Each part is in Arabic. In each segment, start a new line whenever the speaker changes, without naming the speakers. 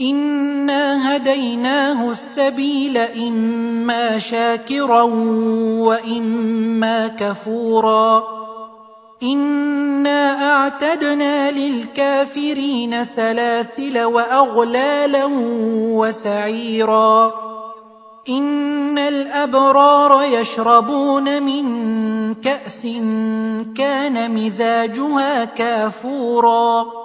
انا هديناه السبيل اما شاكرا واما كفورا انا اعتدنا للكافرين سلاسل واغلالا وسعيرا ان الابرار يشربون من كاس كان مزاجها كافورا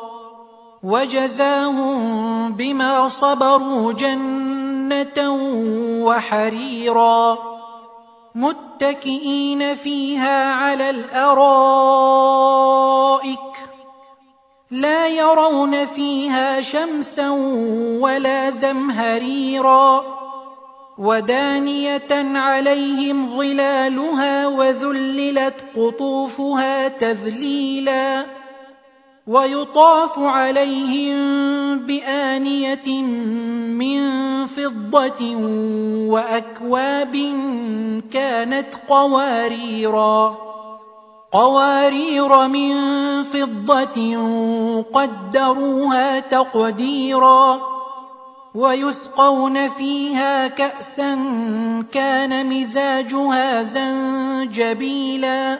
وجزاهم بما صبروا جنة وحريرا متكئين فيها على الأرائك لا يرون فيها شمسا ولا زمهريرا ودانية عليهم ظلالها وذللت قطوفها تذليلا ويطاف عليهم بآنية من فضة وأكواب كانت قواريرا. قوارير من فضة قدروها تقديرا. ويسقون فيها كأسا كان مزاجها زنجبيلا.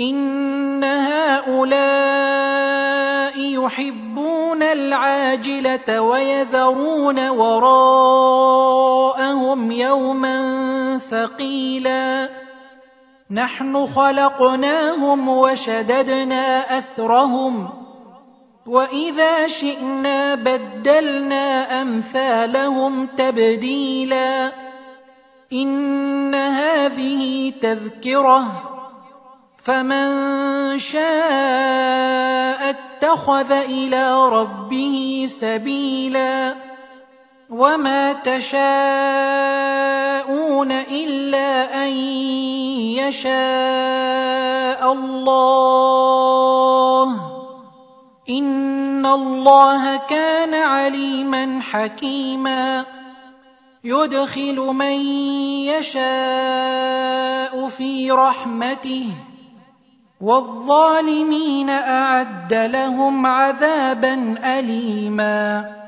إن هؤلاء يحبون العاجلة ويذرون وراءهم يوما ثقيلا. نحن خلقناهم وشددنا أسرهم وإذا شئنا بدلنا أمثالهم تبديلا. إن هذه تذكرة فمن شاء اتخذ إلى ربه سبيلا وما تشاءون الا ان يشاء الله ان الله كان عليما حكيما يدخل من يشاء في رحمته والظالمين أعد لهم عذابا اليما